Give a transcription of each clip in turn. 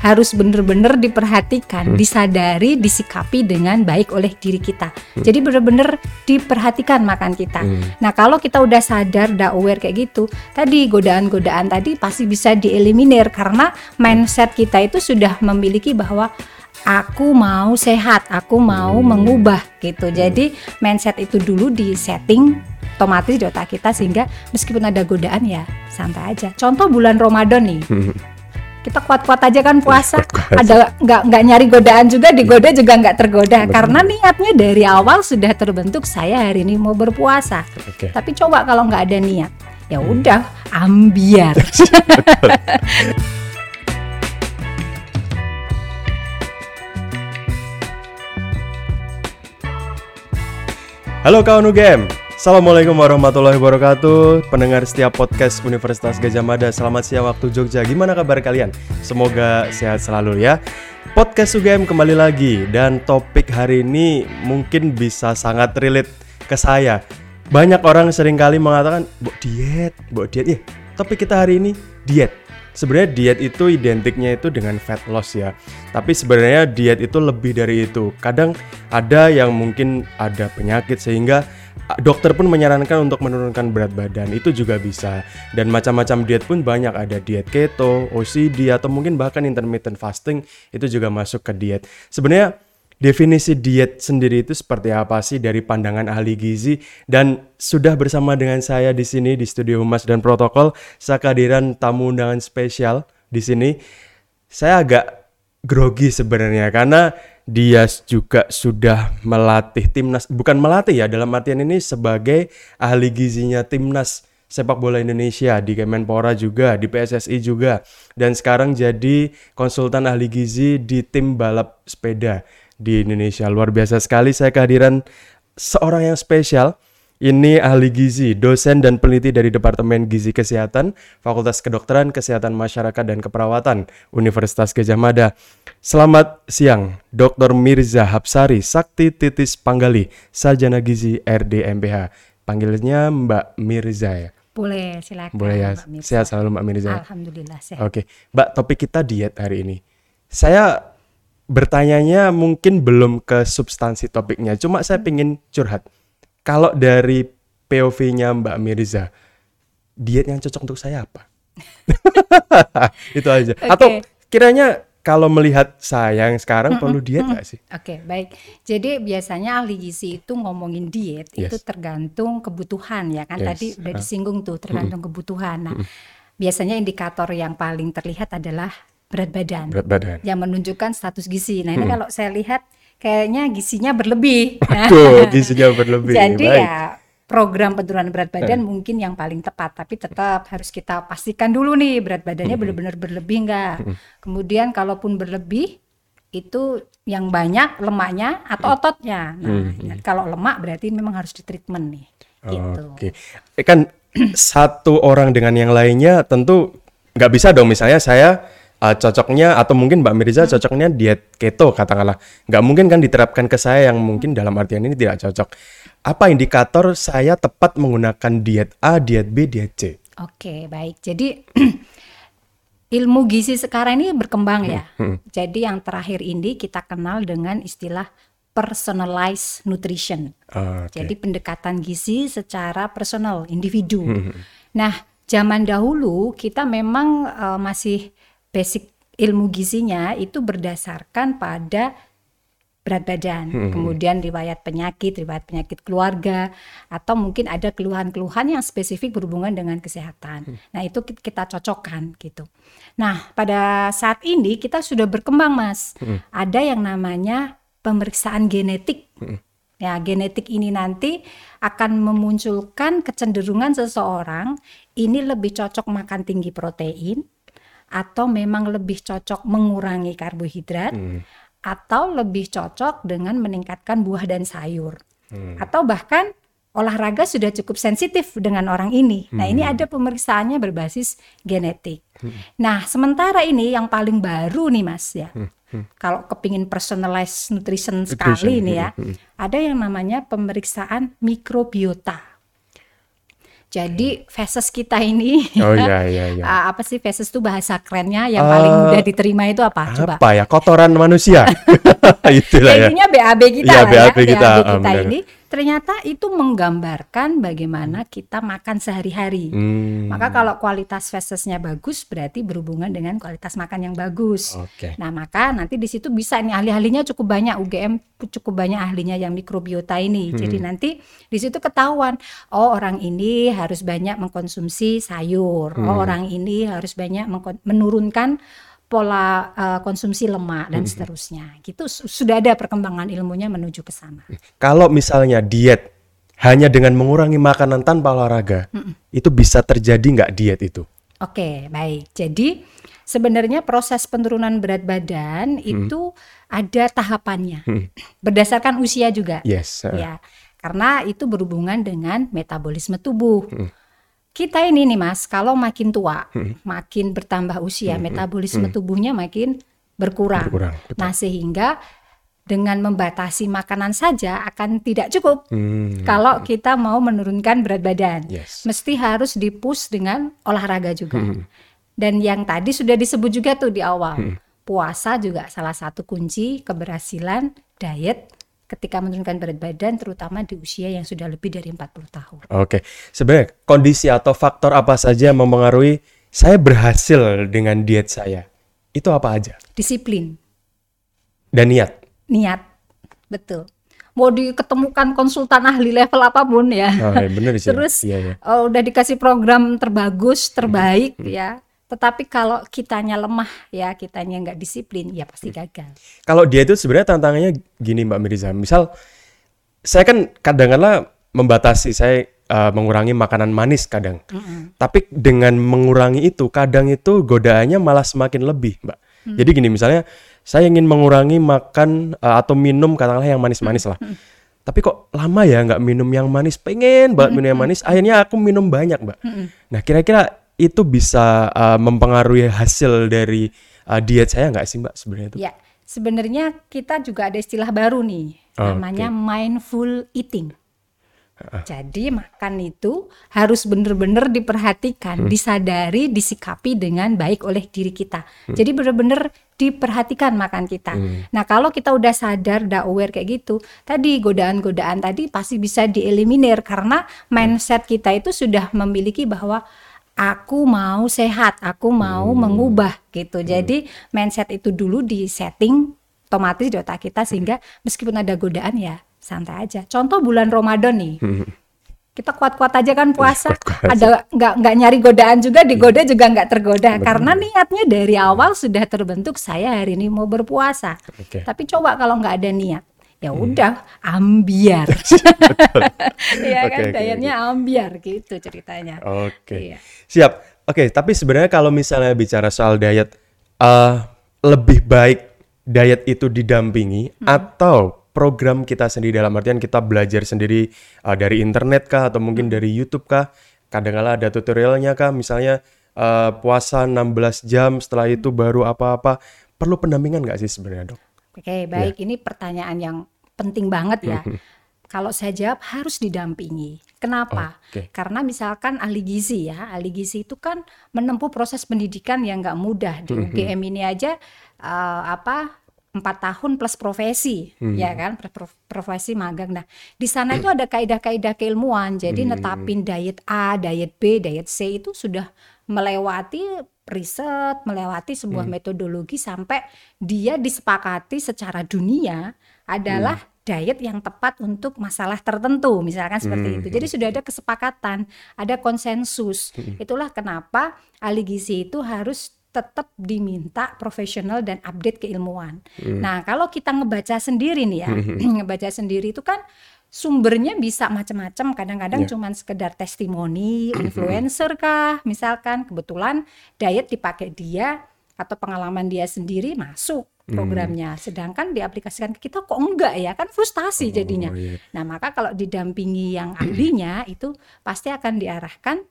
harus benar-benar diperhatikan, hmm. disadari, disikapi dengan baik oleh diri kita. Hmm. Jadi benar-benar diperhatikan makan kita. Hmm. Nah, kalau kita udah sadar, udah aware kayak gitu, tadi godaan-godaan tadi pasti bisa dieliminir karena mindset kita itu sudah memiliki bahwa aku mau sehat, aku mau hmm. mengubah gitu. Jadi mindset itu dulu di setting otomatis di otak kita sehingga meskipun ada godaan ya santai aja. Contoh bulan Ramadan nih. Hmm. Kita kuat-kuat aja kan puasa. Ada nggak nggak nyari godaan juga digoda juga nggak tergoda Betul. karena niatnya dari awal sudah terbentuk saya hari ini mau berpuasa. Okay. Tapi coba kalau nggak ada niat, ya hmm. udah ambiar. Halo kawan UGM, Assalamualaikum warahmatullahi wabarakatuh Pendengar setiap podcast Universitas Gajah Mada Selamat siang waktu Jogja Gimana kabar kalian? Semoga sehat selalu ya Podcast UGM kembali lagi Dan topik hari ini mungkin bisa sangat relate ke saya Banyak orang sering kali mengatakan Bok diet, bok diet Ya, topik kita hari ini diet sebenarnya diet itu identiknya itu dengan fat loss ya. Tapi sebenarnya diet itu lebih dari itu. Kadang ada yang mungkin ada penyakit sehingga dokter pun menyarankan untuk menurunkan berat badan. Itu juga bisa. Dan macam-macam diet pun banyak. Ada diet keto, OCD atau mungkin bahkan intermittent fasting itu juga masuk ke diet. Sebenarnya definisi diet sendiri itu seperti apa sih dari pandangan ahli gizi? Dan sudah bersama dengan saya di sini di studio Humas dan Protokol saya kehadiran tamu undangan spesial di sini. Saya agak grogi sebenarnya karena dia juga sudah melatih timnas bukan melatih ya dalam artian ini sebagai ahli gizinya timnas sepak bola Indonesia di Kemenpora juga di PSSI juga dan sekarang jadi konsultan ahli gizi di tim balap sepeda di Indonesia. Luar biasa sekali saya kehadiran seorang yang spesial. Ini ahli gizi, dosen dan peneliti dari Departemen Gizi Kesehatan, Fakultas Kedokteran, Kesehatan Masyarakat dan Keperawatan, Universitas Gajah Mada. Selamat siang, Dr. Mirza Hapsari Sakti Titis Panggali, Sarjana Gizi RDMPH. Panggilnya Mbak Mirza ya? Boleh, silakan. Boleh ya. Sehat selalu Mbak Mirza. Alhamdulillah sehat. Oke, Mbak, topik kita diet hari ini. Saya bertanyanya mungkin belum ke substansi topiknya. Cuma saya ingin curhat. Kalau dari POV-nya Mbak Mirza, diet yang cocok untuk saya apa? itu aja. Okay. Atau kiranya kalau melihat saya yang sekarang perlu diet nggak sih? Oke, okay, baik. Jadi biasanya ahli gizi itu ngomongin diet yes. itu tergantung kebutuhan ya kan yes. tadi udah disinggung tuh tergantung kebutuhan. Nah, biasanya indikator yang paling terlihat adalah berat badan. Berat badan. Yang menunjukkan status gizi. Nah, ini hmm. kalau saya lihat kayaknya gizinya berlebih. Tuh, gizinya berlebih. Jadi Baik. ya program penurunan berat badan hmm. mungkin yang paling tepat, tapi tetap harus kita pastikan dulu nih berat badannya hmm. benar-benar berlebih enggak. Hmm. Kemudian kalaupun berlebih itu yang banyak lemaknya atau hmm. ototnya. Nah, hmm. kalau lemak berarti memang harus ditreatment nih. Gitu. Oke. Okay. Kan satu orang dengan yang lainnya tentu nggak bisa dong misalnya saya uh, cocoknya atau mungkin Mbak Mirza hmm. cocoknya diet keto katakanlah nggak mungkin kan diterapkan ke saya yang mungkin dalam artian ini tidak cocok apa indikator saya tepat menggunakan diet A diet B diet C oke baik jadi ilmu gizi sekarang ini berkembang ya hmm. hmm. jadi yang terakhir ini kita kenal dengan istilah personalized nutrition okay. jadi pendekatan gizi secara personal individu hmm. hmm. nah zaman dahulu kita memang uh, masih basic ilmu gizinya itu berdasarkan pada berat badan, hmm. kemudian riwayat penyakit, riwayat penyakit keluarga, atau mungkin ada keluhan-keluhan yang spesifik berhubungan dengan kesehatan. Hmm. Nah itu kita cocokkan gitu. Nah pada saat ini kita sudah berkembang mas, hmm. ada yang namanya pemeriksaan genetik. Hmm. Ya, genetik ini nanti akan memunculkan kecenderungan seseorang ini lebih cocok makan tinggi protein, atau memang lebih cocok mengurangi karbohidrat hmm. atau lebih cocok dengan meningkatkan buah dan sayur hmm. atau bahkan olahraga sudah cukup sensitif dengan orang ini. Hmm. Nah, ini hmm. ada pemeriksaannya berbasis genetik. Hmm. Nah, sementara ini yang paling baru nih Mas ya. Hmm. Hmm. Kalau kepingin personalized nutrition, nutrition sekali ini ya, hmm. ada yang namanya pemeriksaan mikrobiota. Jadi fases kita ini Oh iya iya iya. Ah, apa sih fases itu bahasa kerennya yang paling Eh, mudah diterima itu apa? Coba. Apa ya? Kotoran manusia. Itulah ya. Intinya BAB kita Iya, lah ya. BAB kita, benar. ini ternyata itu menggambarkan bagaimana kita makan sehari-hari. Hmm. Maka kalau kualitas fesesnya bagus berarti berhubungan dengan kualitas makan yang bagus. Oke. Nah, maka nanti di situ bisa nih ahli-ahlinya cukup banyak UGM cukup banyak ahlinya yang mikrobiota ini. Jadi Hmm. nanti di situ ketahuan oh orang ini harus banyak mengkonsumsi sayur. Hmm. Oh orang ini harus banyak menurunkan pola eh, konsumsi lemak Hmm. dan seterusnya. Gitu su- sudah ada perkembangan ilmunya menuju ke sana. Kalau misalnya diet hanya dengan mengurangi makanan tanpa olahraga, itu bisa terjadi nggak diet itu? Oke, baik. Jadi sebenarnya proses penurunan berat badan itu ada tahapannya. Berdasarkan usia juga. Yes. uh, Ya. Karena itu berhubungan dengan metabolisme tubuh. Kita ini nih Mas, kalau makin tua, makin bertambah usia, metabolisme tubuhnya makin berkurang. Berkurang, betul. Nah, sehingga dengan membatasi makanan saja akan tidak cukup. Hmm. Kalau kita mau menurunkan berat badan, Yes. mesti harus dipush dengan olahraga juga. Hmm. Dan yang tadi sudah disebut juga tuh di awal, puasa juga salah satu kunci keberhasilan diet ketika menurunkan berat badan, terutama di usia yang sudah lebih dari 40 tahun. Oke, sebenarnya kondisi atau faktor apa saja yang mempengaruhi saya berhasil dengan diet saya? Itu apa aja? Disiplin, Dan niat. niat, betul. Mau diketemukan konsultan ahli level apa pun ya. Oh, iya, bener sih. Terus Iya, iya. oh, udah dikasih program terbagus, terbaik ya. Tetapi kalau kitanya lemah ya, kitanya nggak disiplin, ya pasti gagal. Kalau diet itu sebenarnya tantangannya gini Mbak Mirza. Misal saya kan kadang-kadang membatasi saya uh, mengurangi makanan manis kadang. Tapi dengan mengurangi itu kadang itu godaannya malah semakin lebih, Mbak. Jadi gini misalnya saya ingin mengurangi makan uh, atau minum katakanlah yang manis-manis lah. Tapi kok lama ya nggak minum yang manis? Pengen banget minum yang manis. Akhirnya aku minum banyak, Mbak. Nah kira-kira itu bisa uh, mempengaruhi hasil dari uh, diet saya nggak sih, Mbak sebenarnya itu? Ya, sebenarnya kita juga ada istilah baru nih, Oh, namanya mindful eating. Jadi makan itu harus benar-benar diperhatikan, disadari, disikapi dengan baik oleh diri kita. Jadi benar-benar diperhatikan makan kita. Nah kalau kita udah sadar, udah aware kayak gitu, tadi godaan-godaan tadi pasti bisa dieliminir karena mindset kita itu sudah memiliki bahwa aku mau sehat, aku mau mengubah gitu. Jadi mindset itu dulu di setting otomatis di otak kita sehingga meskipun ada godaan ya santai aja. Contoh bulan Ramadan nih. Kita kuat-kuat aja kan puasa. Ada nggak nggak nyari godaan juga, digoda juga nggak tergoda karena niatnya dari awal sudah terbentuk saya hari ini mau berpuasa. Oke. Tapi coba kalau nggak ada niat, ya udah ambiar. Iya kan oke, dietnya ambiar gitu ceritanya. Oke. Iya. Siap. Oke, tapi sebenarnya kalau misalnya bicara soal diet, eh lebih baik diet itu didampingi Hmm. atau program kita sendiri dalam artian kita belajar sendiri eh, dari internet kah atau mungkin Hmm. dari YouTube kah? Kadang-kala ada tutorialnya kah? Misalnya eh, puasa 16 jam setelah itu baru apa-apa. Perlu pendampingan nggak sih sebenarnya, Dok? Oke, baik. Ini pertanyaan yang penting banget ya. Kalau saya jawab harus didampingi. Kenapa? Oke. Karena misalkan ahli gizi ya, ahli gizi itu kan menempuh proses pendidikan yang nggak mudah di UGM ini aja eh, apa empat tahun plus profesi, ya kan, Pro- pro- profesi magang. Nah, di sana itu ada kaidah-kaidah keilmuan. Jadi netapin diet A, diet B, diet C itu sudah melewati riset, melewati sebuah metodologi sampai dia disepakati secara dunia adalah diet yang tepat untuk masalah tertentu, misalkan seperti itu. Jadi sudah ada kesepakatan, ada konsensus. Itulah kenapa ahli gizi itu harus tetap diminta profesional dan update keilmuan. Nah, kalau kita ngebaca sendiri nih ya, ngebaca sendiri itu kan sumbernya bisa macam-macam. Kadang-kadang cuman sekedar testimoni, influencer kah, misalkan kebetulan diet dipakai dia atau pengalaman dia sendiri masuk programnya. Sedangkan diaplikasikan ke kita kok enggak ya? Kan frustasi jadinya. iya. Nah, maka kalau didampingi yang ahlinya itu pasti akan diarahkan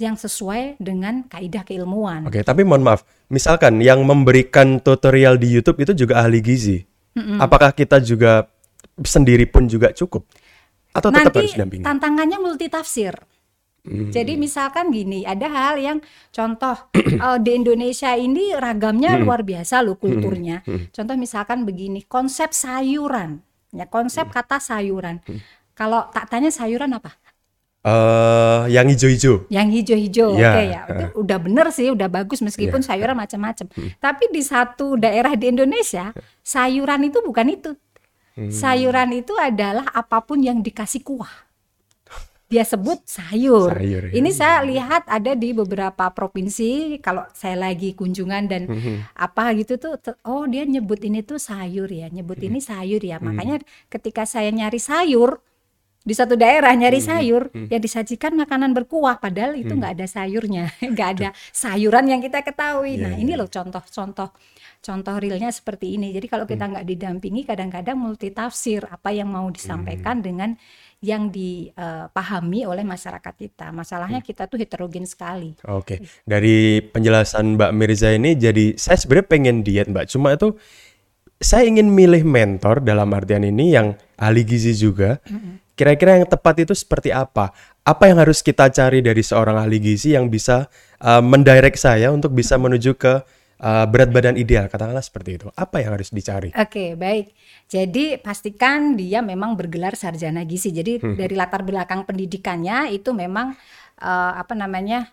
yang sesuai dengan kaidah keilmuan. Oke, tapi mohon maaf, misalkan yang memberikan tutorial di YouTube itu juga ahli gizi, apakah kita juga sendiri pun juga cukup? Atau tetap Nanti harus dampingi? tantangannya multitafsir. Hmm. Jadi misalkan gini, ada hal yang contoh uh, di Indonesia ini ragamnya hmm. luar biasa loh kulturnya. Hmm. Hmm. Contoh misalkan begini, konsep sayuran, ya konsep hmm. kata sayuran. Hmm. Kalau tak tanya sayuran apa? Uh, yang hijau-hijau. Yang hijau-hijau, yeah. oke okay, ya. Itu udah bener sih, udah bagus meskipun yeah. sayuran macam-macam. Hmm. Tapi di satu daerah di Indonesia, sayuran itu bukan itu. Hmm. Sayuran itu adalah apa pun yang dikasih kuah dia sebut sayur. sayur ya. Ini saya lihat ada di beberapa provinsi kalau saya lagi kunjungan dan mm-hmm. apa gitu tuh oh dia nyebut ini tuh sayur ya, nyebut mm-hmm. ini sayur ya. Mm-hmm. Makanya ketika saya nyari sayur di satu daerah nyari mm-hmm. sayur mm-hmm. ya disajikan makanan berkuah padahal itu nggak mm-hmm. ada sayurnya, nggak ada sayuran yang kita ketahui. Yeah, nah, ini iya. loh contoh-contoh contoh realnya seperti ini. Jadi kalau kita nggak didampingi kadang-kadang multi tafsir apa yang mau disampaikan hmm. dengan yang dipahami oleh masyarakat kita. Masalahnya hmm. kita tuh heterogen sekali. Oke, okay. dari penjelasan Mbak Mirza ini jadi saya sebenarnya pengen diet Mbak, cuma itu saya ingin milih mentor dalam artian ini yang ahli gizi juga. Kira-kira yang tepat itu seperti apa? Apa yang harus kita cari dari seorang ahli gizi yang bisa uh, mendirect saya untuk bisa menuju ke uh, berat badan ideal katakanlah seperti itu apa yang harus dicari oke okay, baik jadi pastikan dia memang bergelar sarjana gizi jadi hmm. dari latar belakang pendidikannya itu memang uh, apa namanya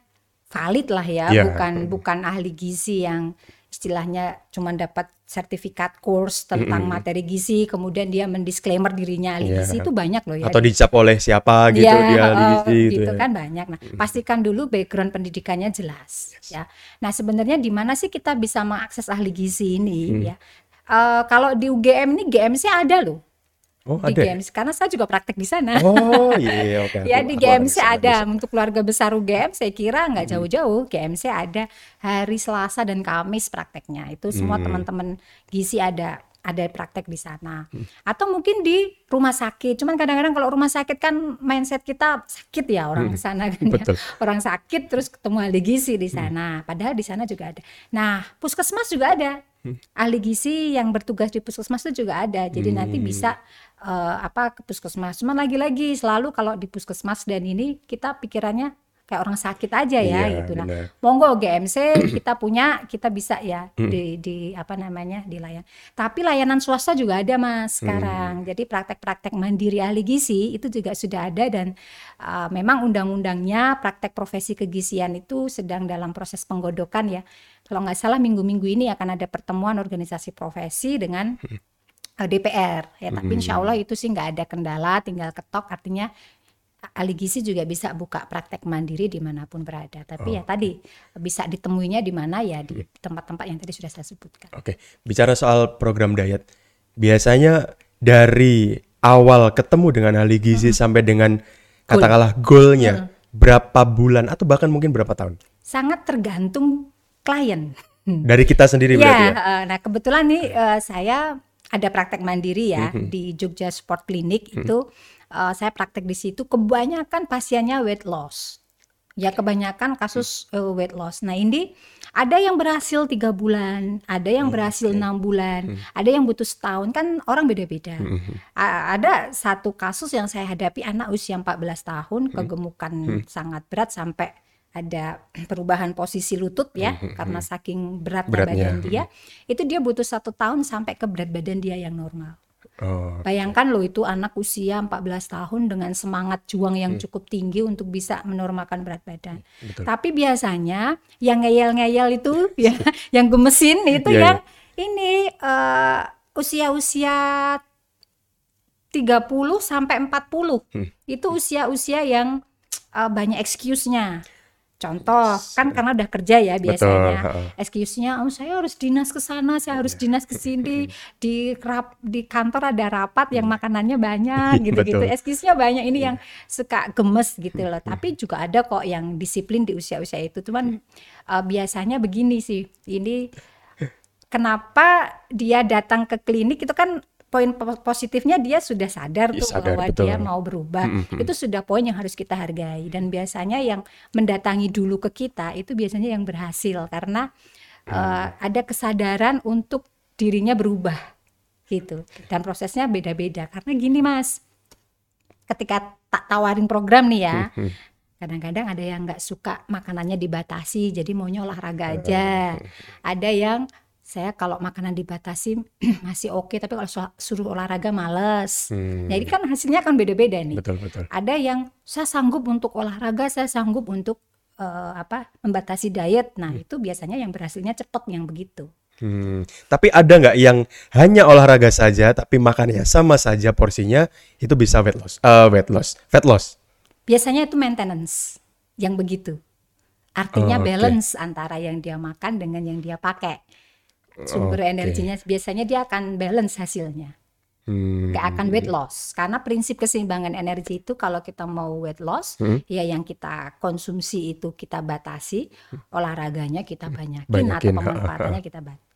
valid lah ya yeah. bukan bukan ahli gizi yang istilahnya cuma dapat sertifikat course tentang mm -hmm. materi gizi kemudian dia mendisklaimer dirinya ahli yeah. gizi itu banyak loh ya atau dicap oleh siapa gitu yeah, dia ahli gizi gitu, gitu ya. kan banyak nah pastikan dulu background pendidikannya jelas yes. ya nah sebenarnya di mana sih kita bisa mengakses ahli gizi ini mm. ya uh, kalau di UGM ini GMC ada loh Oh, di ada. GMC karena saya juga praktek di sana. Oh iya oke. Okay. ya di GMC ada bisa. untuk keluarga besar UGM saya kira nggak hmm. jauh-jauh GMC ada hari Selasa dan Kamis prakteknya itu semua hmm. teman-teman gizi ada ada praktek di sana hmm. atau mungkin di rumah sakit cuman kadang-kadang kalau rumah sakit kan mindset kita sakit ya orang hmm. ke sana kan ya orang sakit terus ketemu ahli gizi di sana hmm. padahal di sana juga ada nah puskesmas juga ada hmm. ahli gizi yang bertugas di puskesmas itu juga ada jadi hmm. nanti bisa uh, apa ke puskesmas cuman lagi-lagi selalu kalau di puskesmas dan ini kita pikirannya kayak orang sakit aja ya iya, gitu nah monggo GMC kita punya kita bisa ya hmm. di di apa namanya di layan tapi layanan swasta juga ada mas sekarang hmm. jadi praktek-praktek mandiri ahli gizi itu juga sudah ada dan uh, memang undang-undangnya praktek profesi kegizian itu sedang dalam proses penggodokan ya kalau nggak salah minggu-minggu ini akan ada pertemuan organisasi profesi dengan hmm. Eh, DPR ya tapi insya hmm. Allah itu sih nggak ada kendala tinggal ketok artinya ahli gizi juga bisa buka praktek mandiri di mana pun berada tapi oh. ya tadi bisa ditemuinya di mana ya di iya. tempat-tempat yang tadi sudah saya sebutkan oke bicara soal program diet biasanya dari awal ketemu dengan ahli gizi hmm. sampai dengan katakanlah goalnya hmm. berapa bulan atau bahkan mungkin berapa tahun sangat tergantung klien. Dari kita sendiri ya, berarti ya. Uh, nah kebetulan nih uh, saya ada praktek mandiri ya mm-hmm. di Jogja Sport Clinic mm-hmm. itu uh, saya praktek di situ kebanyakan pasiennya weight loss. Ya kebanyakan kasus uh, weight loss. Nah ini ada yang berhasil tiga bulan, ada yang berhasil enam okay. bulan, hmm. ada yang butuh setahun kan orang beda-beda. Hmm. Ada satu kasus yang saya hadapi anak usia 14 tahun kegemukan sangat berat sampai ada perubahan posisi lutut ya mm -hmm. karena saking beratnya, beratnya badan dia itu dia butuh satu tahun sampai ke berat badan dia yang normal oh, bayangkan loh itu anak usia 14 tahun dengan semangat juang yang hmm. cukup tinggi untuk bisa menormalkan berat badan Betul. tapi biasanya yang ngeyel-ngeyel itu ya yang gemesin itu yeah, yang yeah. ini uh, usia-usia 30 sampai 40 hmm. itu usia-usia yang uh, banyak excuse-nya Contoh kan karena udah kerja ya biasanya. Excuse-nya oh saya harus dinas ke sana, saya harus iya. dinas ke sini, di rap, di kantor ada rapat yang hmm. makanannya banyak gitu-gitu. Excuse-nya banyak ini yang iya. suka gemes gitu loh. Tapi juga ada kok yang disiplin di usia-usia itu. Cuman uh, biasanya begini sih. Ini kenapa dia datang ke klinik itu kan poin positifnya dia sudah sadar tuh sadar, bahwa betul. dia mau berubah. Mm -hmm. Itu sudah poin yang harus kita hargai dan biasanya yang mendatangi dulu ke kita itu biasanya yang berhasil karena mm. uh, ada kesadaran untuk dirinya berubah gitu. Dan prosesnya beda-beda karena gini Mas. Ketika tak tawarin program nih ya. Mm -hmm. Kadang-kadang ada yang nggak suka makanannya dibatasi, jadi maunya olahraga aja. Ada yang saya kalau makanan dibatasi masih oke, tapi kalau suruh olahraga males. Hmm. Jadi kan hasilnya kan beda-beda nih. Betul betul. Ada yang saya sanggup untuk olahraga, saya sanggup untuk eh, apa membatasi diet. Nah itu biasanya yang berhasilnya cepat yang begitu. Hmm, tapi ada nggak yang hanya olahraga saja tapi makannya sama saja porsinya itu bisa weight loss, uh, weight loss, fat loss? Biasanya itu maintenance yang begitu. Artinya Oh, oke. balance antara yang dia makan dengan yang dia pakai. Sumber Oke. energinya biasanya dia akan balance hasilnya. Hmm, Gak akan weight loss. Karena prinsip keseimbangan energi itu kalau kita mau weight loss, Hmm. ya yang kita konsumsi itu kita batasi, olahraganya kita banyakin, Banyakin, atau pemanfaatannya kita batasi.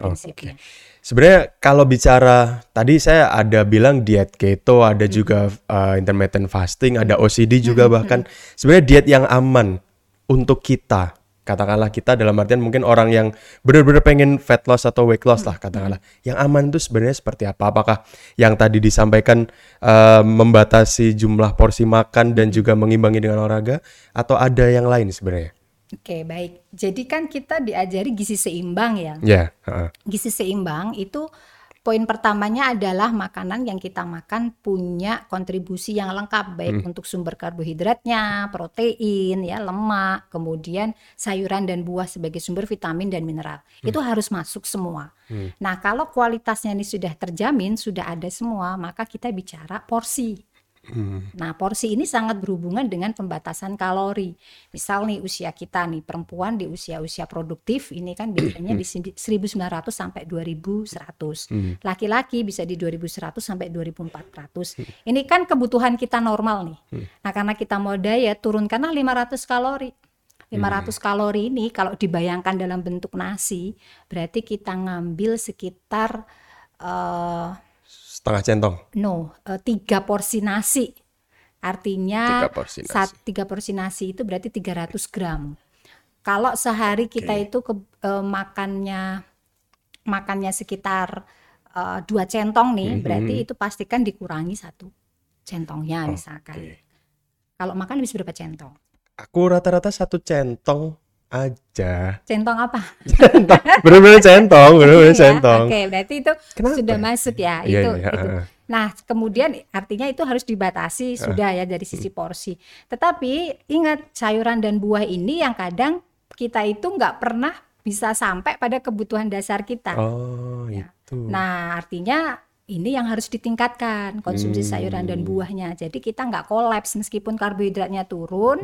Prinsipnya. Sebenarnya kalau bicara tadi saya ada bilang diet keto, ada Hmm. juga uh, intermittent fasting, ada OCD juga bahkan. Sebenarnya diet yang aman untuk kita, katakanlah kita dalam artian mungkin orang yang benar-benar pengen fat loss atau weight loss lah katakanlah. Yang aman itu sebenarnya seperti apa? Apakah yang tadi disampaikan uh, membatasi jumlah porsi makan dan juga mengimbangi dengan olahraga atau ada yang lain sebenarnya? Oke, baik. Jadi kan kita diajari gizi seimbang ya. Ya, heeh. Gizi seimbang itu poin pertamanya adalah makanan yang kita makan punya kontribusi yang lengkap baik untuk sumber karbohidratnya, protein, ya, lemak, kemudian sayuran dan buah sebagai sumber vitamin dan mineral. Itu harus masuk semua. Nah, kalau kualitasnya ini sudah terjamin, sudah ada semua, maka kita bicara porsi. Nah, porsi ini sangat berhubungan dengan pembatasan kalori. Misal nih usia kita nih perempuan di usia-usia produktif ini kan biasanya di sin- 1900 sampai 2100. Laki-laki bisa di 2100 sampai 2400. Ini kan kebutuhan kita normal nih. Nah, karena kita mau diet turunkanlah 500 kalori. 500 kalori ini kalau dibayangkan dalam bentuk nasi, berarti kita ngambil sekitar eh setengah centong. No, eh, tiga porsi nasi. Artinya Tiga porsi nasi. sat- tiga porsi nasi itu berarti 300 gram. Kalau sehari kita itu ke, eh, makannya makannya sekitar eh, dua centong nih, Mhm. berarti itu pastikan dikurangi satu centongnya misalkan. Oke. Kalau makan habis berapa centong? Aku rata-rata satu centong aja. Centong apa? Centong. Bener-bener centong, bener-bener Ya, centong. Oke, berarti itu Kenapa sudah ya? masuk ya. Iya, itu, iya, itu. Nah, kemudian artinya itu harus dibatasi sudah ya dari sisi porsi. Tetapi ingat sayuran dan buah ini yang kadang kita itu nggak pernah bisa sampai pada kebutuhan dasar kita. Oh, itu. Nah, artinya ini yang harus ditingkatkan konsumsi sayuran dan buahnya. Jadi kita nggak kolaps meskipun karbohidratnya turun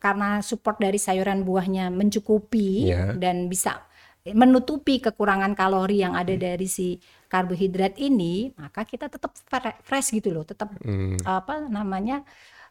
karena support dari sayuran buahnya mencukupi Iya. dan bisa menutupi kekurangan kalori yang ada dari si karbohidrat ini, maka kita tetap fre- fresh gitu loh, tetap Hmm. apa namanya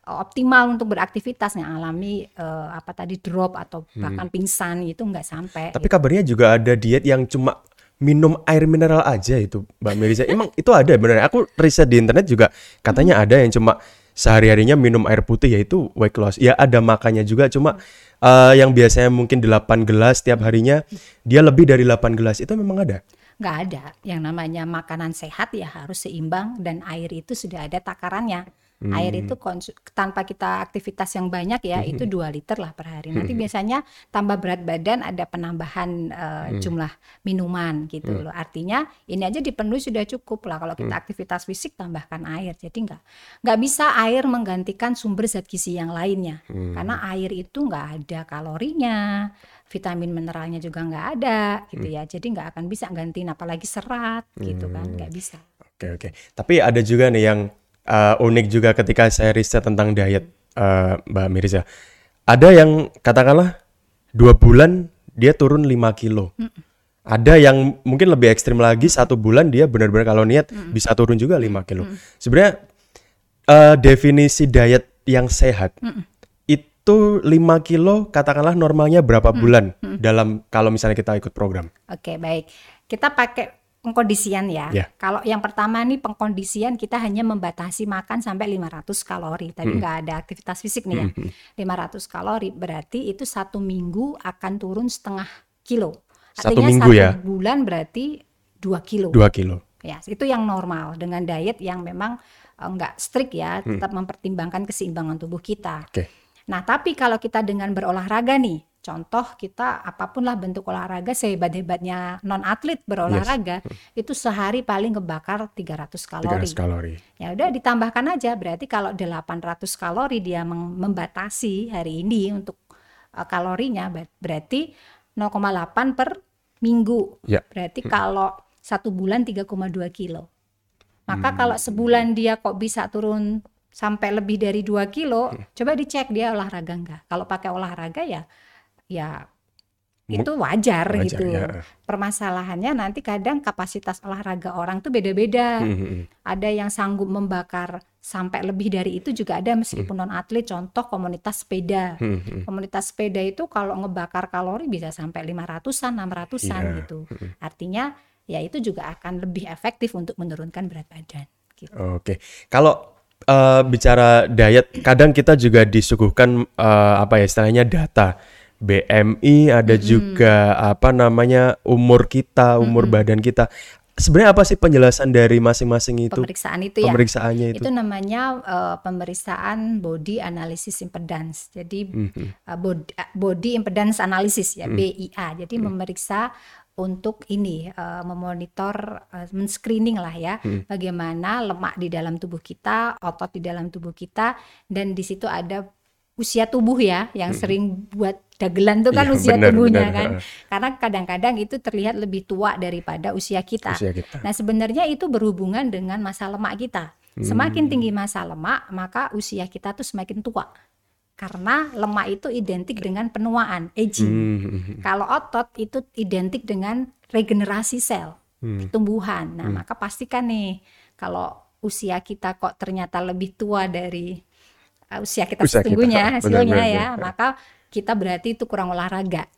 optimal untuk beraktivitas yang alami eh, apa tadi drop atau bahkan pingsan itu nggak sampai. Tapi kabarnya juga ada diet yang cuma minum air mineral aja itu, Mbak Mirza. Emang itu ada bener? Aku riset di internet juga katanya ada yang cuma sehari-harinya minum air putih yaitu weight loss. Ya ada makannya juga cuma eh, yang biasanya mungkin 8 gelas tiap harinya dia lebih dari 8 gelas. Itu memang ada. nggak ada yang namanya makanan sehat ya harus seimbang dan air itu sudah ada takarannya air itu konsu- tanpa kita aktivitas yang banyak ya itu 2 liter lah per hari. Nanti biasanya tambah berat badan ada penambahan eh, jumlah minuman gitu loh. Artinya ini aja dipenuhi sudah cukup lah. Kalau kita aktivitas fisik tambahkan air. Jadi nggak nggak bisa air menggantikan sumber zat gizi yang lainnya. Karena air itu nggak ada kalorinya vitamin mineralnya juga nggak ada gitu ya. Jadi nggak akan bisa gantiin apalagi serat gitu kan. Nggak bisa. Oke oke. Tapi ada juga nih yang uh, unik juga ketika saya riset tentang diet uh, Mbak Mirza. Ada yang katakanlah dua bulan dia turun 5 kilo. Ada yang mungkin lebih ekstrim lagi satu bulan dia benar-benar kalau niat bisa turun juga 5 kilo. Sebenarnya uh, definisi diet yang sehat itu 5 kilo katakanlah normalnya berapa bulan dalam kalau misalnya kita ikut program. Oke, baik. Kita pakai pengkondisian ya. Ya. Kalau yang pertama nih pengkondisian kita hanya membatasi makan sampai 500 kalori. Tadi nggak ada aktivitas fisik nih ya. 500 kalori berarti itu satu minggu akan turun setengah kilo. Satu Artinya minggu satu ya? bulan berarti 2 kilo. 2 kilo. Ya, itu yang normal dengan diet yang memang eh, nggak strict ya, Hmm. tetap mempertimbangkan keseimbangan tubuh kita. Oke. Nah, tapi kalau kita dengan berolahraga nih, contoh kita apa pun lah bentuk olahraga sehebat-hebatnya non atlet berolahraga yes. itu sehari paling kebakar 300 kalori. 300 kalori. Ya udah ditambahkan aja berarti kalau 800 kalori dia membatasi hari ini untuk uh, kalorinya berarti 0,8 per minggu. Ya. Berarti kalau satu bulan 3,2 kilo. Maka hmm. kalau sebulan dia kok bisa turun sampai lebih dari 2 kilo, hmm. coba dicek dia olahraga enggak. Kalau pakai olahraga ya ya itu wajar, wajar gitu. Ya. Permasalahannya nanti kadang kapasitas olahraga orang tuh beda-beda. Hmm. hmm, hmm. Ada yang sanggup membakar sampai lebih dari itu juga ada meskipun hmm. non atlet. Contoh komunitas sepeda. Hmm, hmm. Komunitas sepeda itu kalau ngebakar kalori bisa sampai 500-an, 600-an yeah. gitu. Hmm. Artinya ya itu juga akan lebih efektif untuk menurunkan berat badan. Gitu. Oke, kalau uh, bicara diet, kadang kita juga disuguhkan uh, apa ya istilahnya data BMI, ada mm -hmm. juga apa namanya umur kita, umur mm -hmm. badan kita. Sebenarnya apa sih penjelasan dari masing-masing itu? Pemeriksaan itu ya. Pemeriksaannya itu. Itu namanya uh, pemeriksaan body analysis impedance. Jadi mm -hmm. uh, body, body impedance analysis ya, mm -hmm. BIA. Jadi mm -hmm. memeriksa untuk ini uh, memonitor uh, men-screening lah ya hmm. bagaimana lemak di dalam tubuh kita, otot di dalam tubuh kita dan di situ ada usia tubuh ya yang hmm. sering buat dagelan tuh kan ya, usia benar, tubuhnya benar, kan. Karena kadang-kadang itu terlihat lebih tua daripada usia kita. usia kita. Nah, sebenarnya itu berhubungan dengan masa lemak kita. Semakin hmm. tinggi masa lemak, maka usia kita tuh semakin tua karena lemak itu identik dengan penuaan, aging. Hmm. hmm, hmm. Kalau otot itu identik dengan regenerasi sel, hmm. pertumbuhan. Nah, hmm. maka pastikan nih kalau usia kita kok ternyata lebih tua dari usia kita usia sesungguhnya kita. hasilnya benar, ya, benar. maka kita berarti itu kurang olahraga.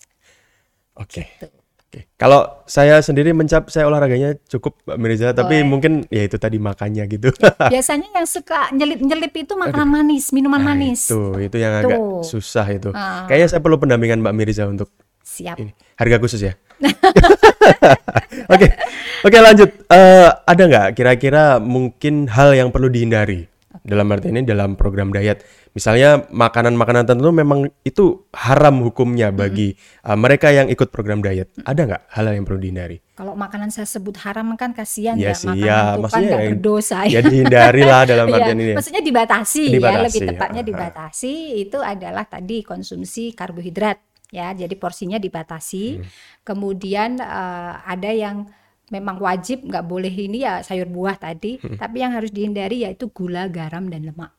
Oke. Okay. Gitu. Oke. Kalau saya sendiri mencap saya olahraganya cukup Mbak Mirza, tapi mungkin ya itu tadi makannya gitu. Biasanya yang suka nyelip-nyelip itu makanan Aduh. manis, minuman nah, manis. Itu, itu yang agak susah itu. Uh. Kayaknya saya perlu pendampingan Mbak Mirza untuk Siap. Ini. Harga khusus ya. Oke. Oke, lanjut. Uh, ada nggak kira-kira mungkin hal yang perlu dihindari dalam arti ini dalam program diet. Misalnya makanan-makanan tertentu memang itu haram hukumnya bagi mm-hmm. uh, mereka yang ikut program diet. Ada nggak hal yang perlu dihindari? Kalau makanan saya sebut haram kan kasihan ya, ya sih, makanan ya, itu kan nggak berdosa ya. Ya dihindari lah dalam iya, artian ya, ini. Maksudnya dibatasi, dibatasi ya lebih tepatnya uh, dibatasi itu adalah tadi konsumsi karbohidrat ya. Jadi porsinya dibatasi. Hmm. Kemudian uh, ada yang memang wajib nggak boleh ini ya sayur buah tadi, hmm. tapi yang harus dihindari yaitu gula, garam dan lemak.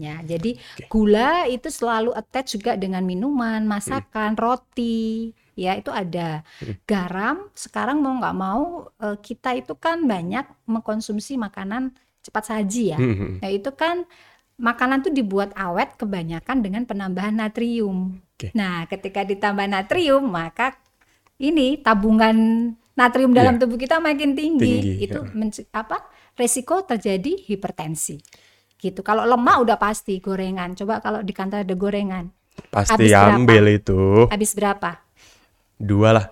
Ya, jadi okay. gula itu selalu attach juga dengan minuman, masakan, hmm. roti, ya itu ada. Hmm. Garam sekarang mau nggak mau eh, kita itu kan banyak mengkonsumsi makanan cepat saji ya. Hmm. Nah itu kan makanan tuh dibuat awet kebanyakan dengan penambahan natrium. Okay. Nah ketika ditambah natrium maka ini tabungan natrium dalam yeah. tubuh kita makin tinggi, tinggi itu ya. apa resiko terjadi hipertensi gitu kalau lemak udah pasti gorengan coba kalau di kantor ada gorengan pasti ambil berapa? itu habis berapa dua lah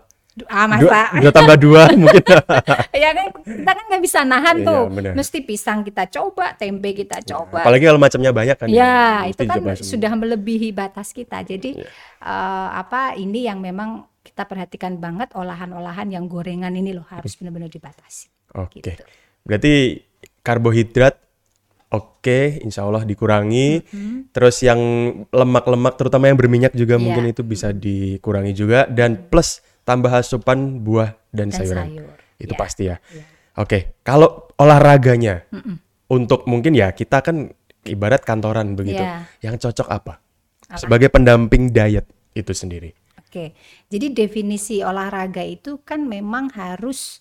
Ah, masa. Dua, dua tambah dua mungkin. ya kan kita kan nggak bisa nahan iya, tuh. Bener. Mesti pisang kita coba, tempe kita iya, coba. Apalagi kalau macamnya banyak kan. Ya, itu kan sudah melebihi batas kita. Jadi ya. uh, apa ini yang memang kita perhatikan banget olahan-olahan yang gorengan ini loh harus benar-benar dibatasi. Oke. Okay. Gitu. Berarti karbohidrat oke, okay, insya Allah dikurangi. Mm-hmm. Terus yang lemak-lemak, terutama yang berminyak juga yeah. mungkin itu bisa dikurangi juga. Dan plus tambah asupan buah dan, dan sayuran. Sayur. Itu yeah. pasti ya. Yeah. Oke, okay. kalau olahraganya, mm -mm. untuk mungkin ya kita kan ibarat kantoran begitu. Yeah. Yang cocok apa? apa? Sebagai pendamping diet itu sendiri. Oke, jadi definisi olahraga itu kan memang harus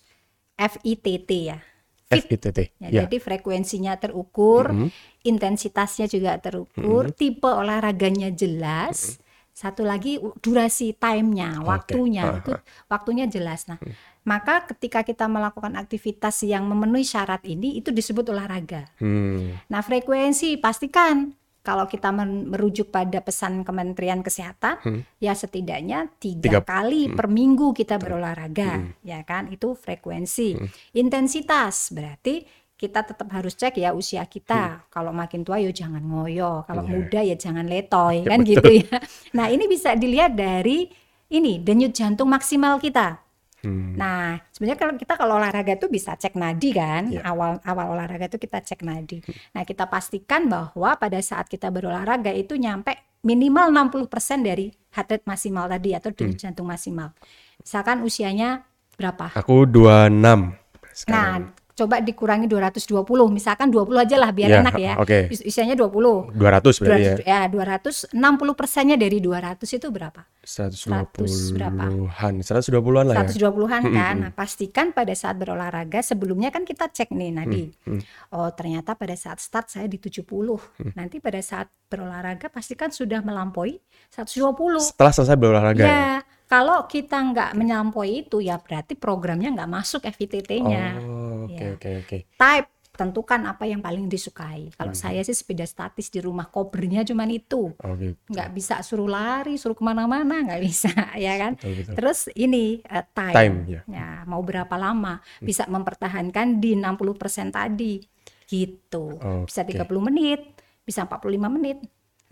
FITT ya. Fit. FITT. Ya, ya. Jadi frekuensinya terukur, mm -hmm. intensitasnya juga terukur, mm -hmm. tipe olahraganya jelas. Mm -hmm. Satu lagi durasi time-nya, waktunya okay. itu waktunya jelas. Nah, hmm. maka ketika kita melakukan aktivitas yang memenuhi syarat ini itu disebut olahraga. Hmm. Nah, frekuensi pastikan kalau kita merujuk pada pesan Kementerian Kesehatan, hmm. ya setidaknya tiga, tiga kali hmm. per minggu kita berolahraga, hmm. ya kan? Itu frekuensi. Hmm. Intensitas berarti kita tetap harus cek ya usia kita. Hmm. Kalau makin tua ya jangan ngoyo, kalau yeah. muda ya jangan letoy kan Betul. gitu ya. Nah, ini bisa dilihat dari ini denyut jantung maksimal kita. Hmm. Nah, sebenarnya kalau kita kalau olahraga itu bisa cek nadi kan. Yeah. Awal awal olahraga itu kita cek nadi. Hmm. Nah, kita pastikan bahwa pada saat kita berolahraga itu nyampe minimal 60% dari heart rate maksimal tadi atau denyut hmm. jantung maksimal. Misalkan usianya berapa? Aku 26 sekarang. Nah, coba dikurangi 220 misalkan 20 aja lah biar ya, enak ya. okay. Is isinya 20 200 berarti 200, ya? ya 200 60 persennya dari 200 itu berapa? 120 berapa 120-an lah 120 ya 120-an kan. nah pastikan pada saat berolahraga sebelumnya kan kita cek nih Nadi hmm. oh ternyata pada saat start saya di 70 hmm. nanti pada saat berolahraga pastikan sudah melampaui 120 setelah selesai berolahraga ya, ya? Kalau kita nggak menyampaikan itu ya berarti programnya nggak masuk FITT-nya. Oh, oke ya. oke oke. Type tentukan apa yang paling disukai. Kalau hmm. saya sih sepeda statis di rumah covernya cuma itu. Oh, gitu. Nggak bisa suruh lari, suruh ke mana-mana nggak bisa ya kan. Betul, betul. Terus ini uh, time, time ya. ya mau berapa lama hmm. bisa mempertahankan di 60% tadi gitu. Okay. Bisa 30 menit, bisa 45 menit.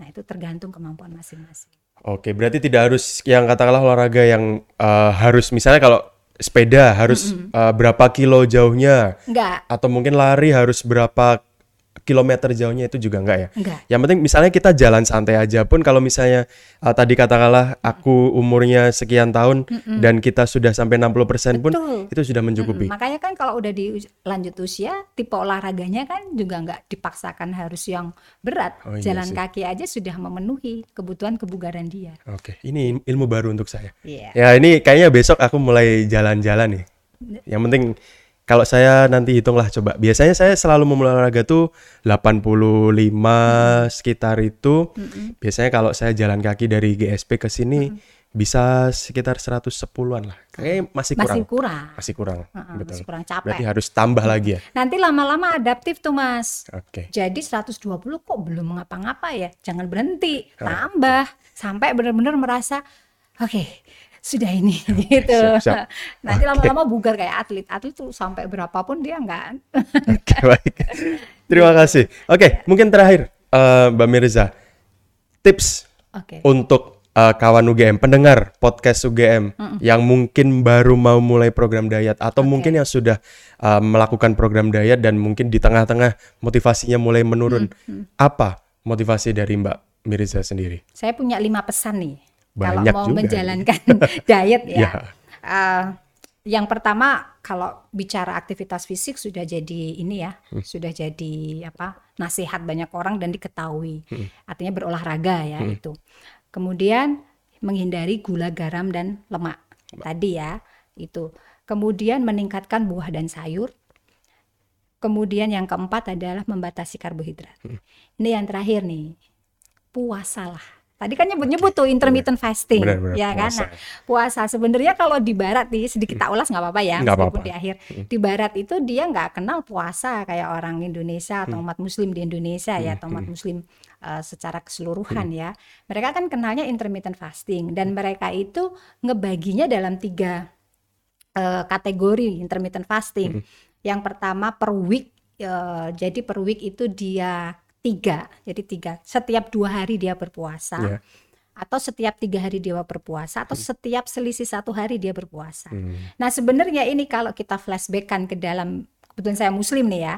Nah itu tergantung kemampuan masing-masing. Oke, berarti tidak harus yang katakanlah olahraga yang uh, harus misalnya kalau sepeda harus mm -hmm. uh, berapa kilo jauhnya? Enggak. Atau mungkin lari harus berapa kilometer jauhnya itu juga enggak ya? Enggak. Yang penting misalnya kita jalan santai aja pun kalau misalnya uh, tadi katakanlah aku umurnya sekian tahun mm -mm. dan kita sudah sampai 60% pun Betul. itu sudah mencukupi. Mm -mm. Makanya kan kalau udah di lanjut usia tipe olahraganya kan juga enggak dipaksakan harus yang berat. Oh, iya jalan sih. kaki aja sudah memenuhi kebutuhan kebugaran dia. Oke, ini ilmu baru untuk saya. Yeah. Ya, ini kayaknya besok aku mulai jalan-jalan nih. Yang penting kalau saya nanti hitunglah coba. Biasanya saya selalu memulai olahraga tuh 85 hmm. sekitar itu. Hmm. Biasanya kalau saya jalan kaki dari GSP ke sini hmm. bisa sekitar 110-an lah. Kayak masih kurang. Masih kurang. Masih kurang. Uh -uh, Betul. Masih kurang capek. Berarti harus tambah lagi ya. Nanti lama-lama adaptif tuh, Mas. Oke. Okay. Jadi 120 kok belum ngapa-ngapa ya. Jangan berhenti, tambah sampai benar-benar merasa oke, okay, sudah ini gitu. Siap, siap. Nanti lama-lama okay. bugar kayak atlet. Atlet tuh sampai berapapun dia enggak. Oke, okay, baik. Terima kasih. Oke, okay, mungkin terakhir uh, Mbak Mirza. Tips okay. untuk uh, kawan UGM, pendengar podcast UGM mm -mm. yang mungkin baru mau mulai program diet atau okay. mungkin yang sudah uh, melakukan program diet dan mungkin di tengah-tengah motivasinya mulai menurun. Mm -hmm. Apa motivasi dari Mbak Mirza sendiri? Saya punya lima pesan nih kalau mau juga menjalankan diet ya. ya. Uh, yang pertama kalau bicara aktivitas fisik sudah jadi ini ya, hmm. sudah jadi apa nasihat banyak orang dan diketahui. Hmm. Artinya berolahraga ya hmm. itu. Kemudian menghindari gula, garam dan lemak. Tadi ya, itu. Kemudian meningkatkan buah dan sayur. Kemudian yang keempat adalah membatasi karbohidrat. Hmm. Ini yang terakhir nih. Puasalah Tadi kan nyebut-nyebut tuh intermittent fasting, benar, benar, ya kan? Nah, puasa sebenarnya kalau di barat nih sedikit tak ulas nggak apa-apa ya, nggak meskipun apa-apa. di akhir. Hmm. Di barat itu dia nggak kenal puasa kayak orang Indonesia atau hmm. umat Muslim di Indonesia ya, atau umat Muslim uh, secara keseluruhan ya. Mereka kan kenalnya intermittent fasting dan mereka itu ngebaginya dalam tiga uh, kategori intermittent fasting. Yang pertama per week, uh, jadi per week itu dia tiga jadi tiga setiap dua hari dia berpuasa yeah. atau setiap tiga hari dia berpuasa atau hmm. setiap selisih satu hari dia berpuasa hmm. nah sebenarnya ini kalau kita flashbackkan ke dalam kebetulan saya muslim nih ya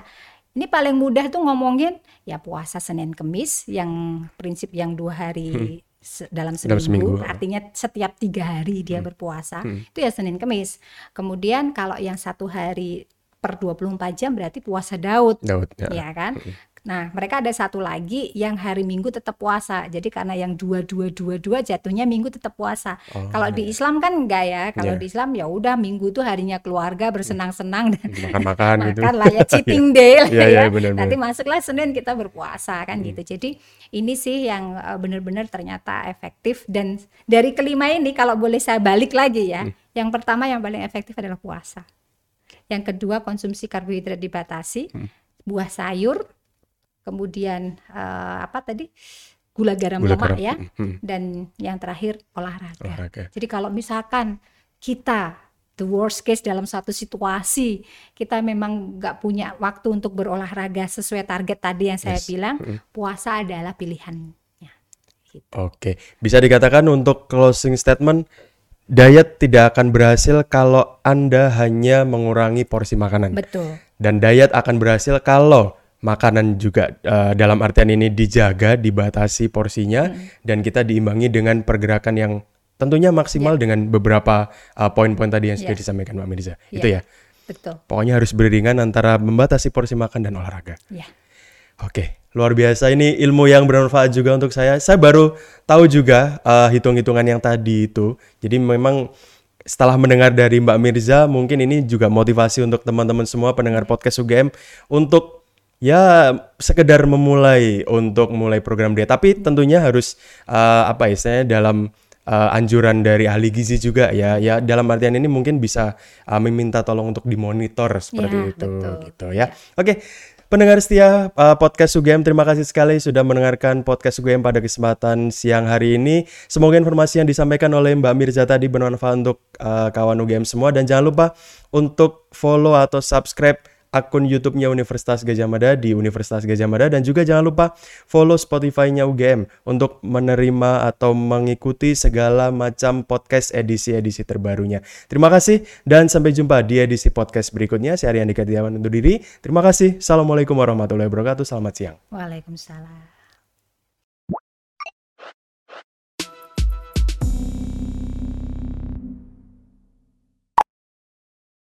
ini paling mudah tuh ngomongin ya puasa Senin Kemis yang prinsip yang dua hari hmm dalam seminggu, dalam seminggu artinya setiap tiga hari dia hmm. berpuasa hmm. itu ya Senin Kemis kemudian kalau yang satu hari per 24 jam berarti puasa Daud, Daud ya. ya kan hmm. Nah, mereka ada satu lagi yang hari Minggu tetap puasa. Jadi karena yang dua dua dua dua jatuhnya Minggu tetap puasa. Oh, Kalau di iya. Islam kan enggak ya. Kalau yeah. di Islam ya udah Minggu tuh harinya keluarga bersenang-senang dan makan-makan gitu. Makan lah ya cheating day lah yeah, ya. Yeah, bener, Nanti masuklah Senin kita berpuasa kan hmm. gitu. Jadi ini sih yang eh, benar-benar ternyata efektif dan dari kelima ini kalau boleh saya balik lagi ya. Hmm. Yang pertama yang paling efektif adalah puasa. Yang kedua konsumsi karbohidrat dibatasi. Hmm. Buah sayur kemudian uh, apa tadi gula garam gula lemak garam. ya, hmm. dan yang terakhir olahraga. olahraga. Jadi kalau misalkan kita the worst case dalam satu situasi kita memang nggak punya waktu untuk berolahraga sesuai target tadi yang saya yes. bilang, puasa adalah pilihan. Gitu. Oke, bisa dikatakan untuk closing statement, diet tidak akan berhasil kalau Anda hanya mengurangi porsi makanan. Betul. Dan diet akan berhasil kalau makanan juga uh, dalam artian ini dijaga, dibatasi porsinya, hmm. dan kita diimbangi dengan pergerakan yang tentunya maksimal yeah. dengan beberapa uh, poin-poin tadi yang sudah yeah. disampaikan Mbak Mirza. Yeah. Itu ya. Betul. Pokoknya harus beriringan antara membatasi porsi makan dan olahraga. Yeah. Oke, luar biasa ini ilmu yang bermanfaat juga untuk saya. Saya baru tahu juga uh, hitung-hitungan yang tadi itu. Jadi memang setelah mendengar dari Mbak Mirza, mungkin ini juga motivasi untuk teman-teman semua pendengar podcast UGM untuk ya sekedar memulai untuk mulai program dia. Tapi tentunya harus uh, apa ya, saya dalam uh, anjuran dari ahli gizi juga ya. Ya dalam artian ini mungkin bisa uh, meminta tolong untuk dimonitor seperti ya, itu betul. gitu ya. Oke. Okay. Pendengar setia uh, podcast UGM, terima kasih sekali sudah mendengarkan podcast UGM pada kesempatan siang hari ini. Semoga informasi yang disampaikan oleh Mbak Mirza tadi bermanfaat untuk uh, kawan UGM semua dan jangan lupa untuk follow atau subscribe akun YouTube-nya Universitas Gajah Mada di Universitas Gajah Mada dan juga jangan lupa follow Spotify-nya UGM untuk menerima atau mengikuti segala macam podcast edisi-edisi terbarunya. Terima kasih dan sampai jumpa di edisi podcast berikutnya. Saya Aryan Dika undur diri. Terima kasih. Assalamualaikum warahmatullahi wabarakatuh. Selamat siang. Waalaikumsalam.